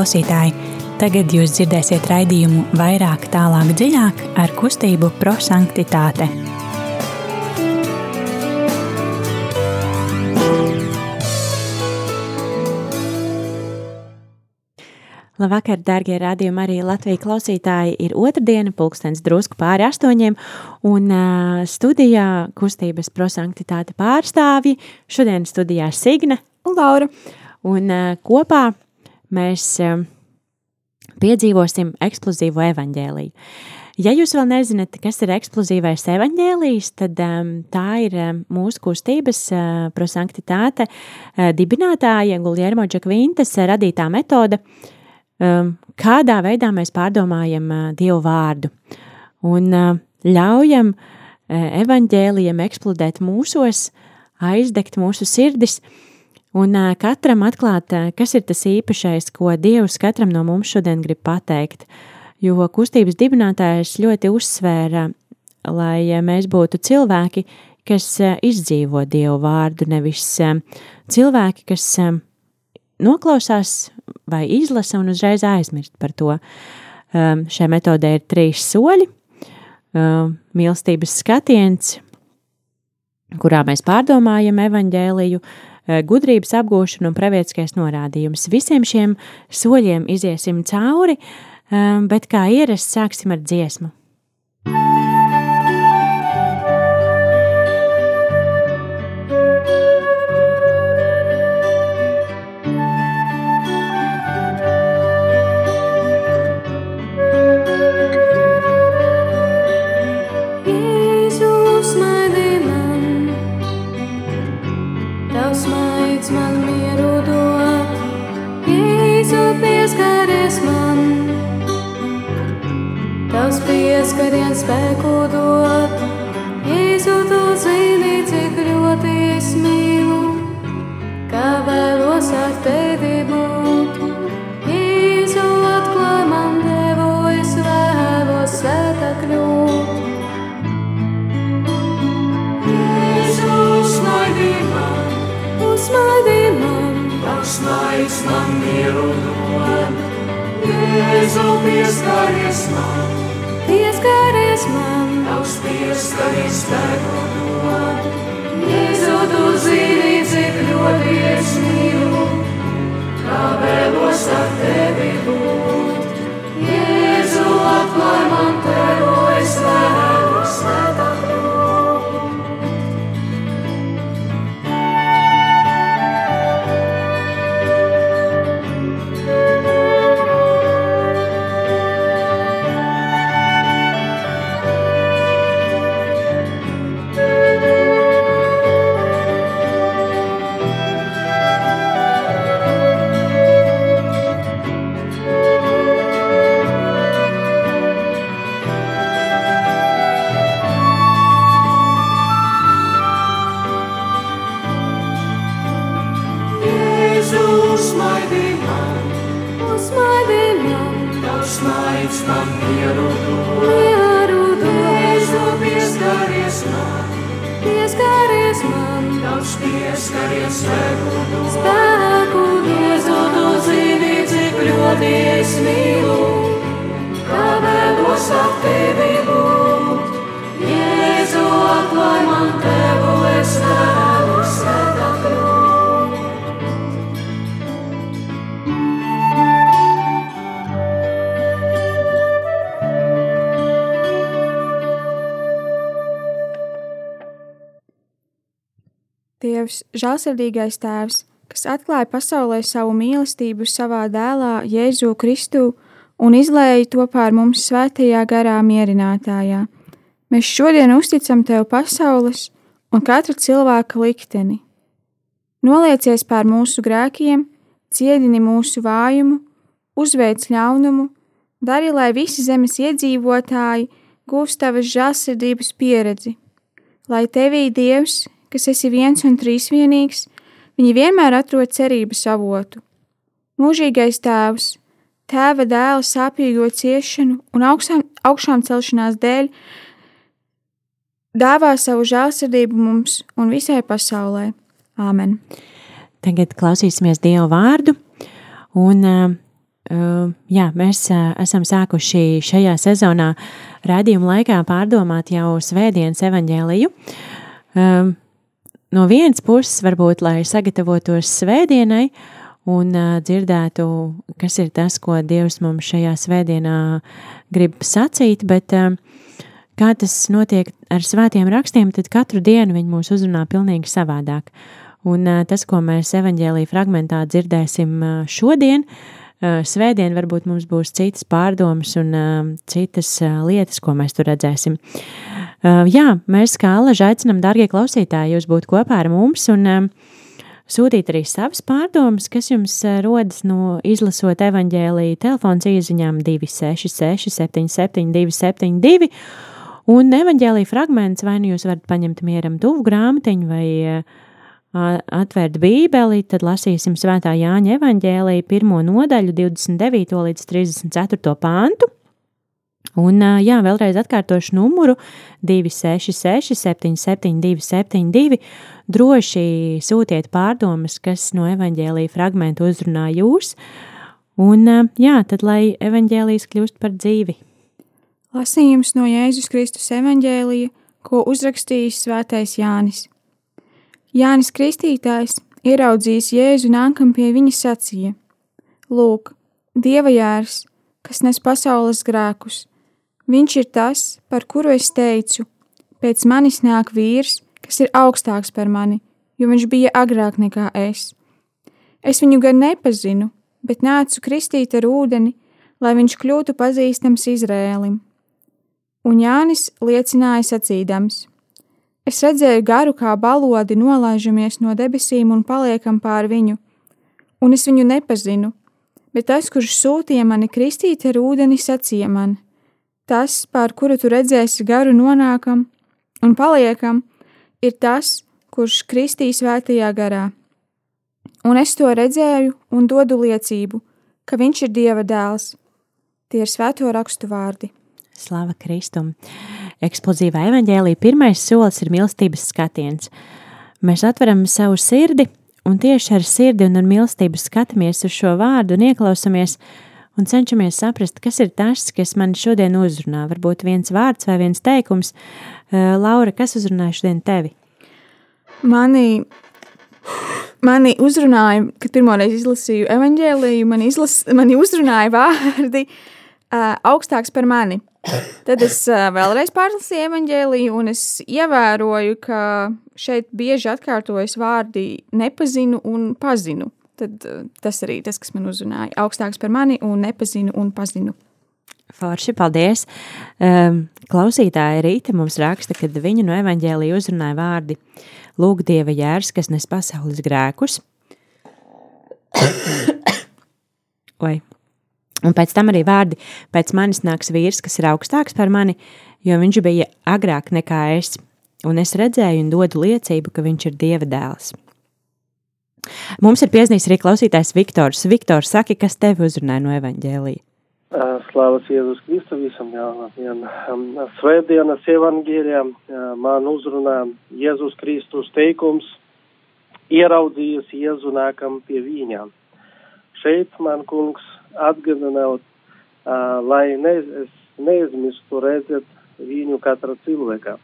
klausītāji! Tagad jūs dzirdēsiet raidījumu vairāk, tālāk, dziļāk ar kustību prosanktitāte. Labvakar, darbie radījumi, arī Latvijas klausītāji. Ir otrdiena, pulkstenis drusku pāri astoņiem, un uh, studijā kustības prosanktitāte pārstāvji. Šodien studijā Signe un Laura. Un uh, kopā mēs uh, piedzīvosim eksplozīvo evaņģēliju. Ja jūs vēl nezināt, kas ir eksplozīvais evaņģēlijs, tad um, tā ir um, mūsu kustības uh, prosanktitāte uh, dibinātāja Guljermo Džakvintas uh, radītā metode, um, kādā veidā mēs pārdomājam uh, Dievu vārdu un uh, ļaujam uh, evaņģēlijam eksplodēt mūsos, aizdegt mūsu sirdis, uh, Un katram atklāt, kas ir tas īpašais, ko Dievs katram no mums šodien grib pateikt. Jo kustības dibinātājs ļoti uzsvēra, lai mēs būtu cilvēki, kas izdzīvo Dievu vārdu, nevis cilvēki, kas noklausās vai izlasa un uzreiz aizmirst par to. Šai metodē ir trīs soļi - mīlestības skatiens, kurā mēs pārdomājam evaņģēliju, gudrības apgūšana un pravietiskais norādījums. Visiem šiem soļiem iziesim cauri, eh, bet kā ierasts sāksim ar dziesmu. Pieskariens spēku dot. Jēzu, tu zini, cik ļoti es mīlu, kā vēlos ar tevi būt. Jēzu, atklāj man devu, es vēlos svētā kļūt. Jēzu, uzmaidi man, uzmaidi man, tavs maids man mieru dod. Jēzu, pieskaries man pieskaries man, tavs pieskaries spēku dod. Jēzu, tu zini, cik ļoti es mīlu, kā vēlos ar tevi būt. Jēzu, atklāj man tevu, Dievs, žēlsirdīgais Tēvs, kas atklāja pasaulē savu mīlestību savā dēlā Jēzu Kristu un izlēja to pār mums svētajā garā mierinātājā. Mēs šodien uzticam Tev pasaules un katra cilvēka likteni. Noliecies pār mūsu grēkiem, ciedini mūsu vājumu, uzveic ļaunumu, dari, lai visi zemes iedzīvotāji gūst Tavas žēlsirdības pieredzi. Lai Tevī Dievs, kas esi viens un trīsvienīgs, viņi vienmēr atrod cerības avotu. Mūžīgais tēvs, tēva dēla sāpīgo ciešanu un augstām, augšām celšanās dēļ dāvā savu žēlsirdību mums un visai pasaulē. Āmen! Tagad klausīsimies Dievu vārdu, un uh, jā, mēs esam sākuši šajā sezonā rādījuma laikā pārdomāt jau svētdienas evaņģēliju. No vienas puses, varbūt, lai sagatavotos svētdienai un dzirdētu, kas ir tas, ko Dievs mums šajā svētdienā grib sacīt, bet kā tas notiek ar svētiem rakstiem, tad katru dienu viņi mūs uzrunā pilnīgi savādāk. Un tas, ko mēs evaņģēlī fragmentā dzirdēsim šodien, svētdien varbūt mums būs citas pārdomas un citas lietas, ko mēs tur redzēsim. Jā, mēs kā alaži aicinam, darbie klausītāji, jūs būt kopā ar mums un uh, sūtīt arī savas pārdomas, kas jums uh, rodas no izlasot evaņģēlīju telefons ieziņām 266 77 272 un evaņģēlīja fragments, vai nu jūs varat paņemt mieram tuvu grāmatiņu vai uh, atvērt Bībeli, tad lasīsim Svētā Jāņa evaņģēlīja pirmo nodaļu, 29. līdz 34. pāntu. Un, jā, vēlreiz atkārtošu numuru 266, 772, 72. Droši sūtiet pārdomas, kas no evaņģēlīja fragmentu uzrunā jūs, un, jā, tad lai evaņģēlījis kļūst par dzīvi. Lasījums no Jēzus Kristus evaņģēlija, ko uzrakstījis Svētais Jānis. Jānis Kristītājs, ieraudzījis Jēzu nākam pie viņa sacīja: Lūk, Dieva jērs, kas nes pasaules grēkus, viņš ir tas, par kuru es teicu, pēc manis nāk vīrs, kas ir augstāks par mani, jo viņš bija agrāk nekā es. Es viņu gan nepazinu, bet nācu kristīt ar ūdeni, lai viņš kļūtu pazīstams Izrēlim. Un Jānis liecināja sacīdams: Es redzēju garu kā balodi nolaižamies no debesīm un paliekam pār viņu, un es viņu nepazinu, bet tas, kurš sūtīja mani kristīt ar ūdeni, sacīja man: Tas, pār kuru tu redzēsi garu nonākam un paliekam, ir tas, kurš kristīs svētajā garā. Un es to redzēju un dodu liecību, ka viņš ir Dieva dēls. Tie ir svēto rakstu vārdi. Slava Kristum! eksplozīvā evaņģēlī pirmais solis ir mīlestības skatiens. Mēs atveram savu sirdi un tieši ar sirdi un ar mīlestību skatāmies uz šo vārdu un ieklausamies un cenšamies saprast, kas ir tas, kas man šodien uzrunā. Varbūt viens vārds vai viens teikums. Eh, Laura, kas uzrunāja šodien tevi? Mani, mani uzrunāja, kad pirmoreiz izlasīju evaņģēlīju, mani, izlas, mani uzrunāja vārdi uh, augstāks par mani. Tad es uh, vēlreiz pārlasīju evanģēliju, un es ievēroju, ka šeit bieži atkārtojas vārdi nepazinu un pazinu. Tad uh, tas arī tas, kas man uzrunāja. Augstāks par mani un nepazinu un pazinu. Forši, paldies! Um, klausītāja Rīta mums raksta, ka viņu no evaņģēlija uzrunāja vārdi Lūk, Dieva jērs, kas nes pasaules grēkus. Vai Un pēc tam arī vārdi, pēc manis nāks vīrs, kas ir augstāks par mani, jo viņš bija agrāk nekā es, un es redzēju un dodu liecību, ka viņš ir Dieva dēls. Mums ir piezīmējis arī klausītājs Viktors. Viktors, saki, kas tevi uzrunāja no evaņģēlīja? Slāvas Jēzus Kristu visam jāvien. Svētdienas evaņģēlijā man uzrunā Jēzus Kristus teikums, ieraudzījies Jēzu nākam pie viņām. Šeit man kungs atgādināt, uh, lai ne, es neizmirstu redzēt viņu katra cilvēka,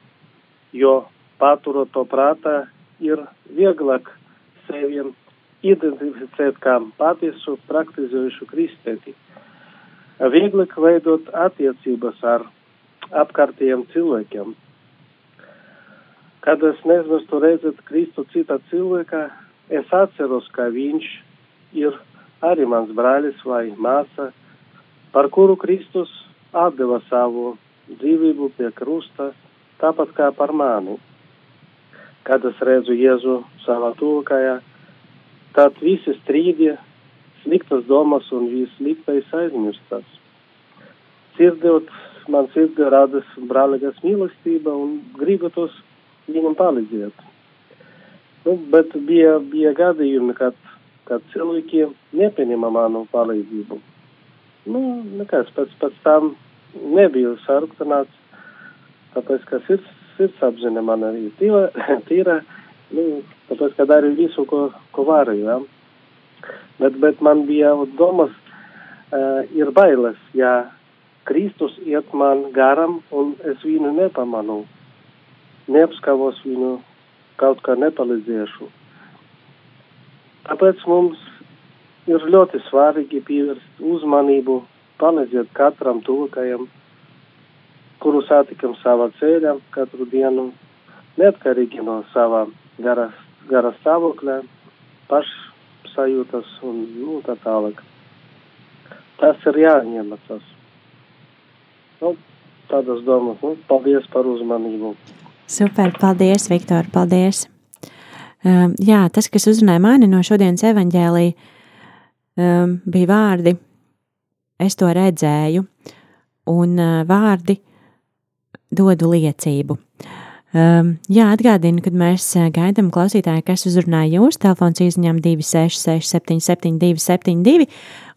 jo paturot to prātā ir vieglāk seviem identificēt kā patiesu praktizējušu kristieti. Vieglāk veidot attiecības ar apkārtējiem cilvēkiem. Kad es neizmirstu redzēt Kristu citā cilvēkā, es atceros, ka viņš ir arī mans brālis vai māsa, par kuru Kristus atdeva savu dzīvību pie krusta, tāpat kā par mani. Kad es redzu Jēzu savā tuvākajā, tad visi strīdi, sliktas domas un viss sliktais aizmirstas. Sirdot, man sirdī radas brālīgas mīlestība un gribatos viņam palīdzēt. Nu, bet bija, bija gadījumi, kad kad cilvēki nepieņēma manu palīdzību. Nu, nekas, pēc, pēc tam nebija saruktanāts, tāpēc, ka sirds, sirdsapziņa man arī tīra, tīra nu, tāpēc, ka darīju visu, ko, ko varēju, ja. Bet, bet man bija domas, uh, ir bailes, ja Kristus iet man garam un es viņu nepamanu, neapskavos viņu, kaut kā nepalīdzēšu. Tāpēc mums ir ļoti svarīgi pievērst uzmanību, palīdzēt katram tuvākajam, kuru satikam savā ceļā katru dienu, neatkarīgi no savā gara, gara stāvokļa, pašsajūtas un nu, tā tālāk. Tas ir jāņemacas. Nu, tādas domas. Nu, paldies par uzmanību. Super, paldies, Viktor, paldies. Um, jā, tas, kas uzrunāja mani no šodienas evaņģēlī, um, bija vārdi, es to redzēju, un uh, vārdi dodu liecību. Um, jā, atgādinu, kad mēs gaidām klausītāju, kas uzrunāja jūs, telefons izņem 266 77 272,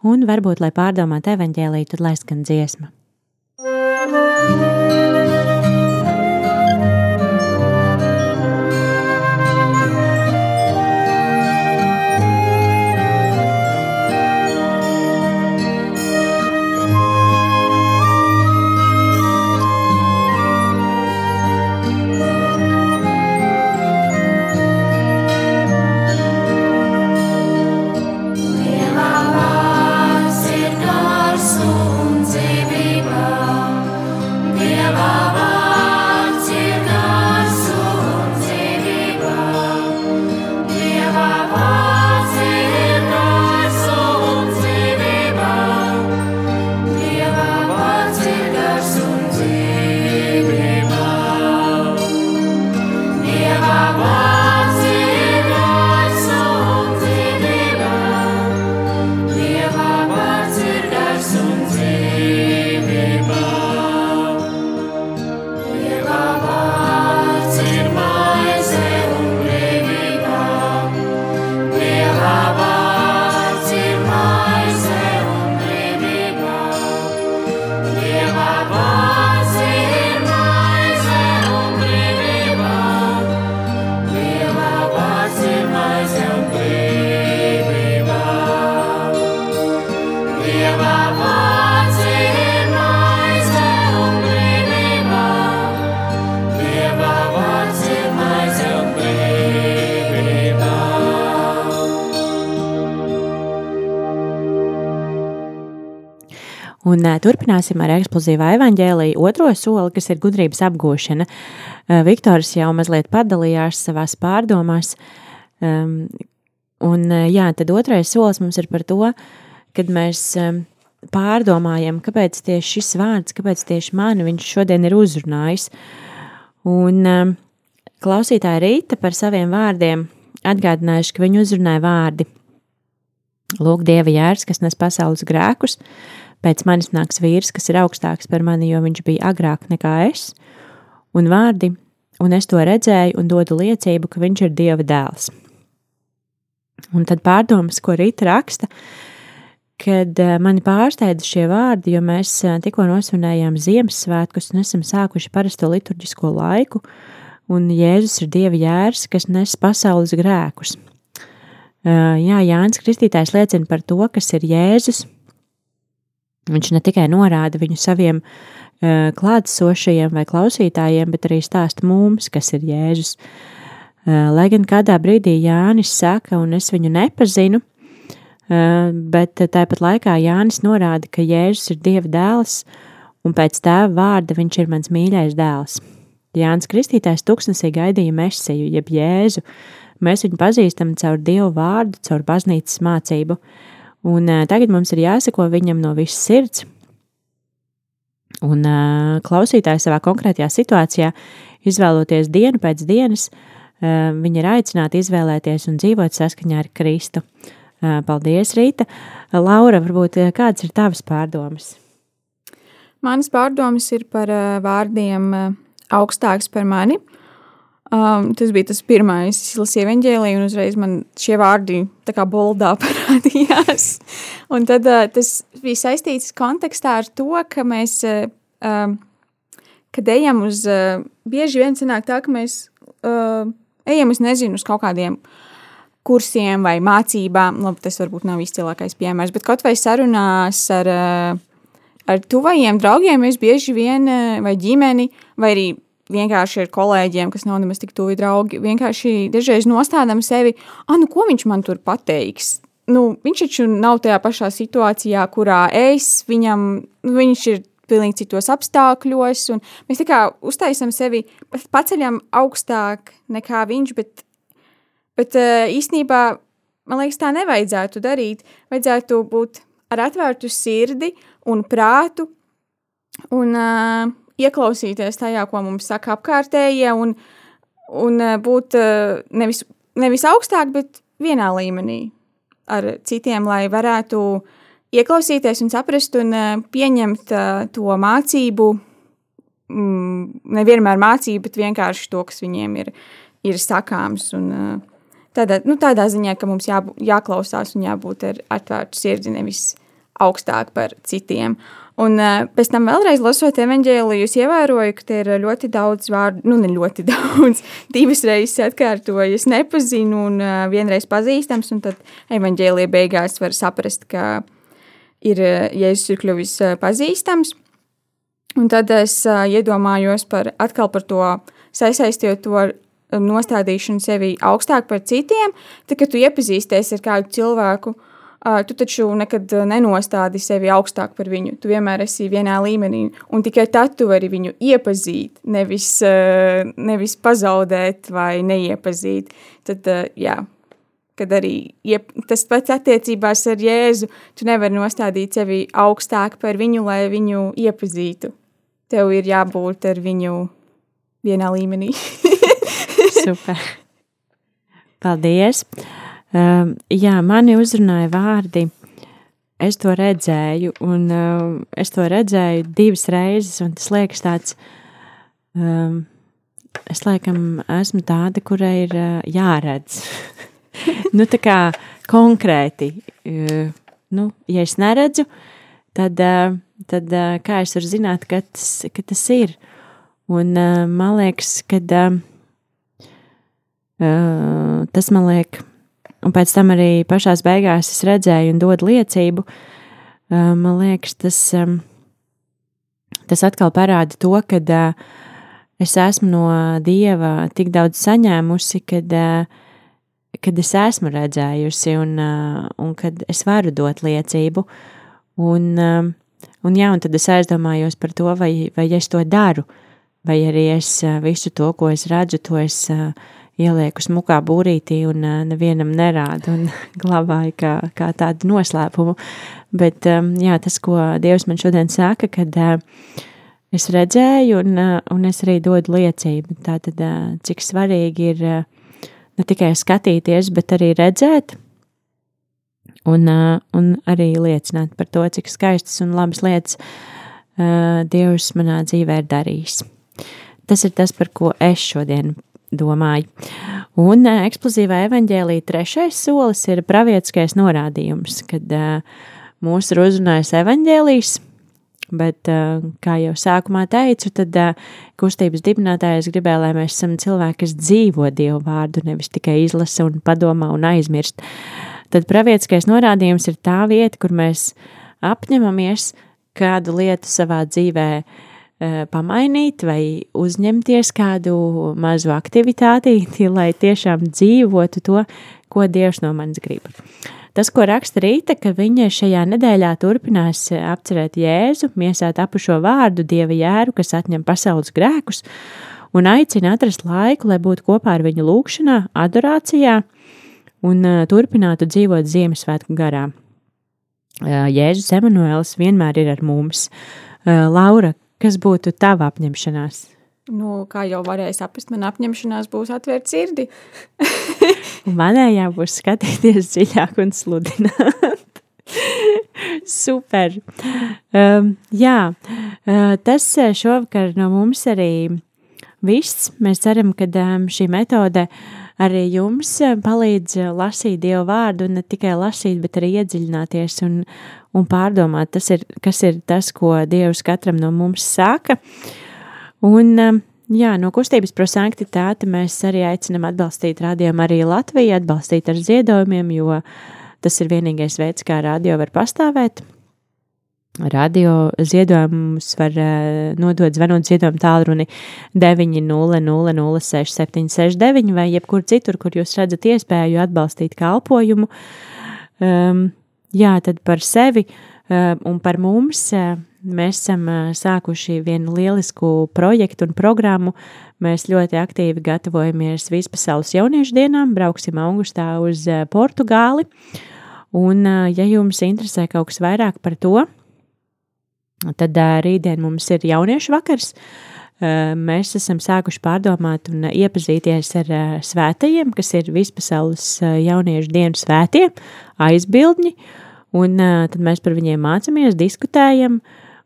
un varbūt, lai pārdomātu evaņģēlī, tad lai skan dziesma. Un uh, turpināsim ar eksplozīvā evaņģēlīju otro soli, kas ir gudrības apgūšana. Uh, Viktors jau mazliet padalījās savās pārdomās. Um, un uh, jā, tad otrais solis mums ir par to, kad mēs um, pārdomājam, kāpēc tieši šis vārds, kāpēc tieši mani viņš šodien ir uzrunājis. Un um, klausītāja Rīta par saviem vārdiem atgādinājuši, ka viņu uzrunāja vārdi. Lūk, Dieva jērs, kas nes pasaules grēkus, pēc manis nāks vīrs, kas ir augstāks par mani, jo viņš bija agrāk nekā es, un vārdi, un es to redzēju un dodu liecību, ka viņš ir Dieva dēls. Un tad pārdomas, ko Rīta raksta, kad eh, mani pārsteidza šie vārdi, jo mēs eh, tikko nosvinējām Ziemassvētkus un esam sākuši parasto liturģisko laiku, un Jēzus ir Dieva jērs, kas nes pasaules grēkus. Eh, jā, Jānis Kristītājs liecina par to, kas ir Jēzus, Viņš ne tikai norāda viņu saviem uh, klātesošajiem vai klausītājiem, bet arī stāsta mums, kas ir Jēzus. Uh, lai gan kādā brīdī Jānis saka, un es viņu nepazinu, uh, bet tāpat laikā Jānis norāda, ka Jēzus ir Dieva dēls, un pēc tēva vārda viņš ir mans mīļais dēls. Jānis Kristītājs tuksnesī gaidīja mesiju, jeb Jēzu. Mēs viņu pazīstam caur Dievu vārdu, caur baznīcas mācību. Uh, Un tagad mums ir jāsako viņam no visas sirds. Un klausītāji savā konkrētajā situācijā, izvēloties dienu pēc dienas, viņi ir aicināti izvēlēties un dzīvot saskaņā ar Kristu. Paldies, Rīta! Laura, varbūt kādas ir tavas pārdomas? Manas pārdomas ir par vārdiem augstāks par mani. Uh, Um, tas bija tas pirmais, kas izlasīja evanģēliju, un uzreiz man šie vārdi tā kā boldā parādījās. un tad uh, tas bija saistīts kontekstā ar to, ka mēs, uh, um, kad ejam uz, uh, bieži vien sanāk tā, ka mēs uh, ejam, es nezinu, uz kaut kādiem kursiem vai mācībām. Labi, tas varbūt nav izcilākais piemērs, bet kaut vai sarunās ar, ar tuvajiem draugiem mēs bieži vien vai ģimeni vai arī vienkārši ar kolēģiem, kas nav nemaz tik tuvi draugi, vienkārši dažreiz nostādām sevi, ah, nu, ko viņš man tur pateiks nu, viņš taču nav tajā pašā situācijā, kurā es viņam, nu, viņš ir pilnīgi citos apstākļos, un mēs tā kā uztaisam sevi, paceļam augstāk nekā viņš, bet, bet eh, īstenībā, man liekas, tā nevajadzētu darīt. Vajadzētu būt ar atvērtu sirdi un prātu un uh, ieklausīties tajā, ko mums saka apkārtējie, un, un uh, būt uh, nevis, nevis augstāk, bet vienā līmenī ar citiem, lai varētu ieklausīties un saprast un eh, pieņemt eh, to mācību, mm, nevienmēr mācību, bet vienkārši to, kas viņiem ir, ir sakāms. Un, eh, tādā, nu, tādā ziņā, ka mums jā, jāklausās un jābūt ar atvērtu sirdi, nevis augstāk par citiem. Un uh, pēc tam vēlreiz lasot evanģēliju, es ievēroju, ka te ir ļoti daudz vārdu, nu ne ļoti daudz, divas reizes atkārtojas nepazinu un uh, vienreiz pazīstams, un tad evanģēlija beigās var saprast, ka ir Jēzus ir kļuvis pazīstams. Un tad es iedomājos par atkal par to sasaistījot to ar nostādīšanu sevi augstāk par citiem, tad, kad tu iepazīsties ar kādu cilvēku, uh, tu taču nekad nenostādi sevi augstāk par viņu. Tu vienmēr esi vienā līmenī, un tikai tad tu vari viņu iepazīt, nevis, nevis pazaudēt vai neiepazīt. Tad, jā, kad arī iep, tas pats attiecībās ar Jēzu, tu nevari nostādīt sevi augstāk par viņu, lai viņu iepazītu. Tev ir jābūt ar viņu vienā līmenī. Super! Paldies! Um, jā, mani uzrunāja vārdi. Es to redzēju, un um, es to redzēju divas reizes, un tas liekas tāds. Um, es laikam esmu tāda, kurai ir uh, jāredz. nu, tā kā konkrēti, uh, nu, ja es neredzu, tad, uh, tad uh, kā es varu zināt, ka tas, ka tas ir? Un uh, man liekas, ka uh, tas man liekas un pēc tam arī pašās beigās es redzēju un dodu liecību, man liekas, tas, tas atkal parāda to, ka es esmu no Dieva tik daudz saņēmusi, kad, kad es esmu redzējusi un, un kad es varu dot liecību. Un, un, jā, un tad es aizdomājos par to, vai, vai es to daru, vai arī es visu to, ko es redzu, to es uh, ielieku smukā būrītī un nevienam nerādu un glabāju kā, kā tādu noslēpumu. Bet jā, tas, ko Dievs man šodien saka, kad es redzēju un, un es arī dodu liecību. Tātad, cik svarīgi ir ne tikai skatīties, bet arī redzēt un, un arī liecināt par to, cik skaistas un labas lietas Dievs manā dzīvē ir darījis. Tas ir tas, par ko es šodien domāju. Un eksplozīvā evaņģēlīja trešais solis ir pravietiskais norādījums, kad mūs ir uzrunājis evaņģēlijs, bet, kā jau sākumā teicu, tad kustības dibinātājs gribēja, lai mēs esam cilvēki, kas dzīvo Dievu vārdu, nevis tikai izlasa un padomā un aizmirst. Tad pravietiskais norādījums ir tā vieta, kur mēs apņemamies kādu lietu savā dzīvēm pamainīt vai uzņemties kādu mazu aktivitāti, lai tiešām dzīvotu to, ko Dievs no manis grib. Tas, ko raksta Rīta, ka viņa šajā nedēļā turpinās apcerēt Jēzu, miesāt apušo vārdu Dieva jēru, kas atņem pasaules grēkus, un aicina atrast laiku, lai būtu kopā ar viņu lūgšanā, adorācijā un uh, turpinātu dzīvot Ziemassvētku garā. Jēzus Emanuēls vienmēr ir ar mums. Laura, Kas būtu tava apņemšanās? Nu, kā jau varēja saprast, man apņemšanās būs atvērt sirdi. Manējā būs skatīties dziļāk un sludināt. Super. Um, jā, uh, tas uh, šovakar no mums arī viss. Mēs ceram, ka um, šī metode arī jums uh, palīdz lasīt Dievu vārdu, un ne tikai lasīt, bet arī iedziļināties un, un pārdomāt, tas ir, kas ir tas, ko Dievs katram no mums saka. Un, um, jā, no kustības prosanktitāte mēs arī aicinam atbalstīt rādījumu arī Latviju, atbalstīt ar ziedojumiem, jo tas ir vienīgais veids, kā radio var pastāvēt. Radio ziedojumus var uh, nodot zvanot ziedojumu tālruni 900-06-769 vai jebkur citur, kur jūs redzat iespēju atbalstīt kalpojumu. Um, jā, tad par sevi uh, un par mums uh, mēs esam uh, sākuši vienu lielisku projektu un programmu. Mēs ļoti aktīvi gatavojamies Vispasaules jauniešu dienām, brauksim augustā uz Portugāli. Un, ja jums interesē kaut kas vairāk par to, Tad rītdien mums ir jauniešu vakars. Mēs esam sākuši pārdomāt un iepazīties ar svētajiem, kas ir vispasaules jauniešu dienu svētie, aizbildņi, un tad mēs par viņiem mācāmies, diskutējam,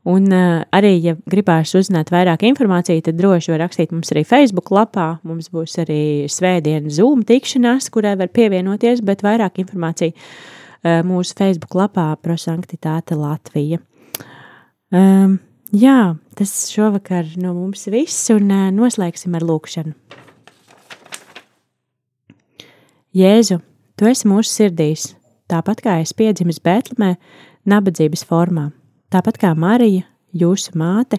un arī, ja gribās uzzināt vairāk informāciju, tad droši var rakstīt mums arī Facebook lapā, mums būs arī svētdiena Zoom tikšanās, kurai var pievienoties, bet vairāk informācija mūsu Facebook lapā prosanktitāte Latvija. Um, jā, tas šovakar no mums viss, un uh, noslēgsim ar lūkšanu. Jēzu, tu esi mūsu sirdīs, tāpat kā es piedzimis Bēltlemē, nabadzības formā, tāpat kā Marija, jūsu māte,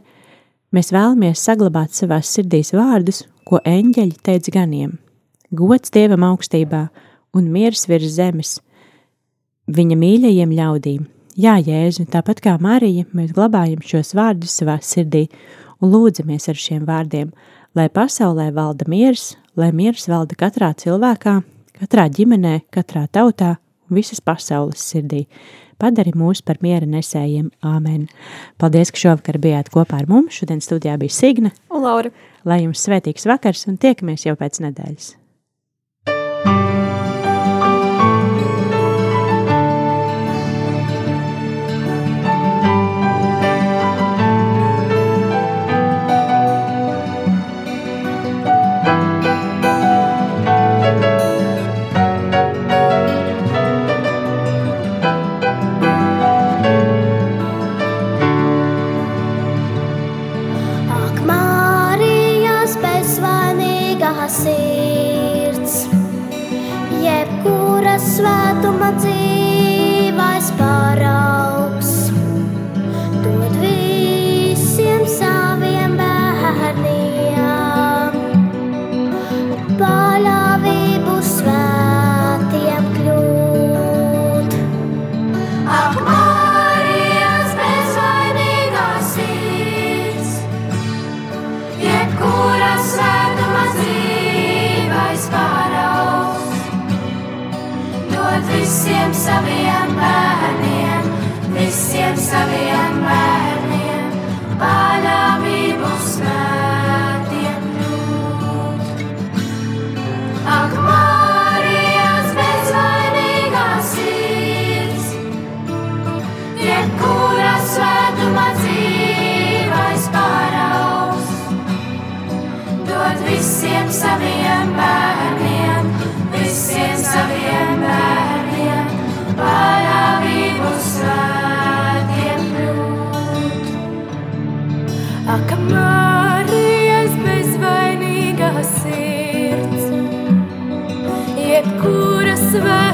mēs vēlamies saglabāt savās sirdīs vārdus, ko eņģeļi teica ganiem. Gods Dievam augstībā un miers virs zemes, viņa mīļajiem ļaudīm, Jā, Jēzu, tāpat kā Marija, mēs glabājam šos vārdus savā sirdī un lūdzamies ar šiem vārdiem, lai pasaulē valda miers, lai miers valda katrā cilvēkā, katrā ģimenē, katrā tautā un visas pasaules sirdī. Padari mūs par miera nesējiem. Āmen. Paldies, ka šovakar bijāt kopā ar mums. Šodien studijā bija Signe un Laura. Lai jums svētīgs vakars un tiekamies jau pēc nedēļas. visiem saviem bērniem, visiem saviem bērniem, parādību svētiem kļūt. Ak, Marijas bezvainīgā sirds, jebkura svētība.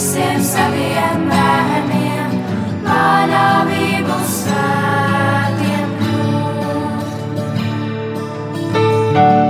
visiem saviem bērniem, panāvību svētiem. Thank you.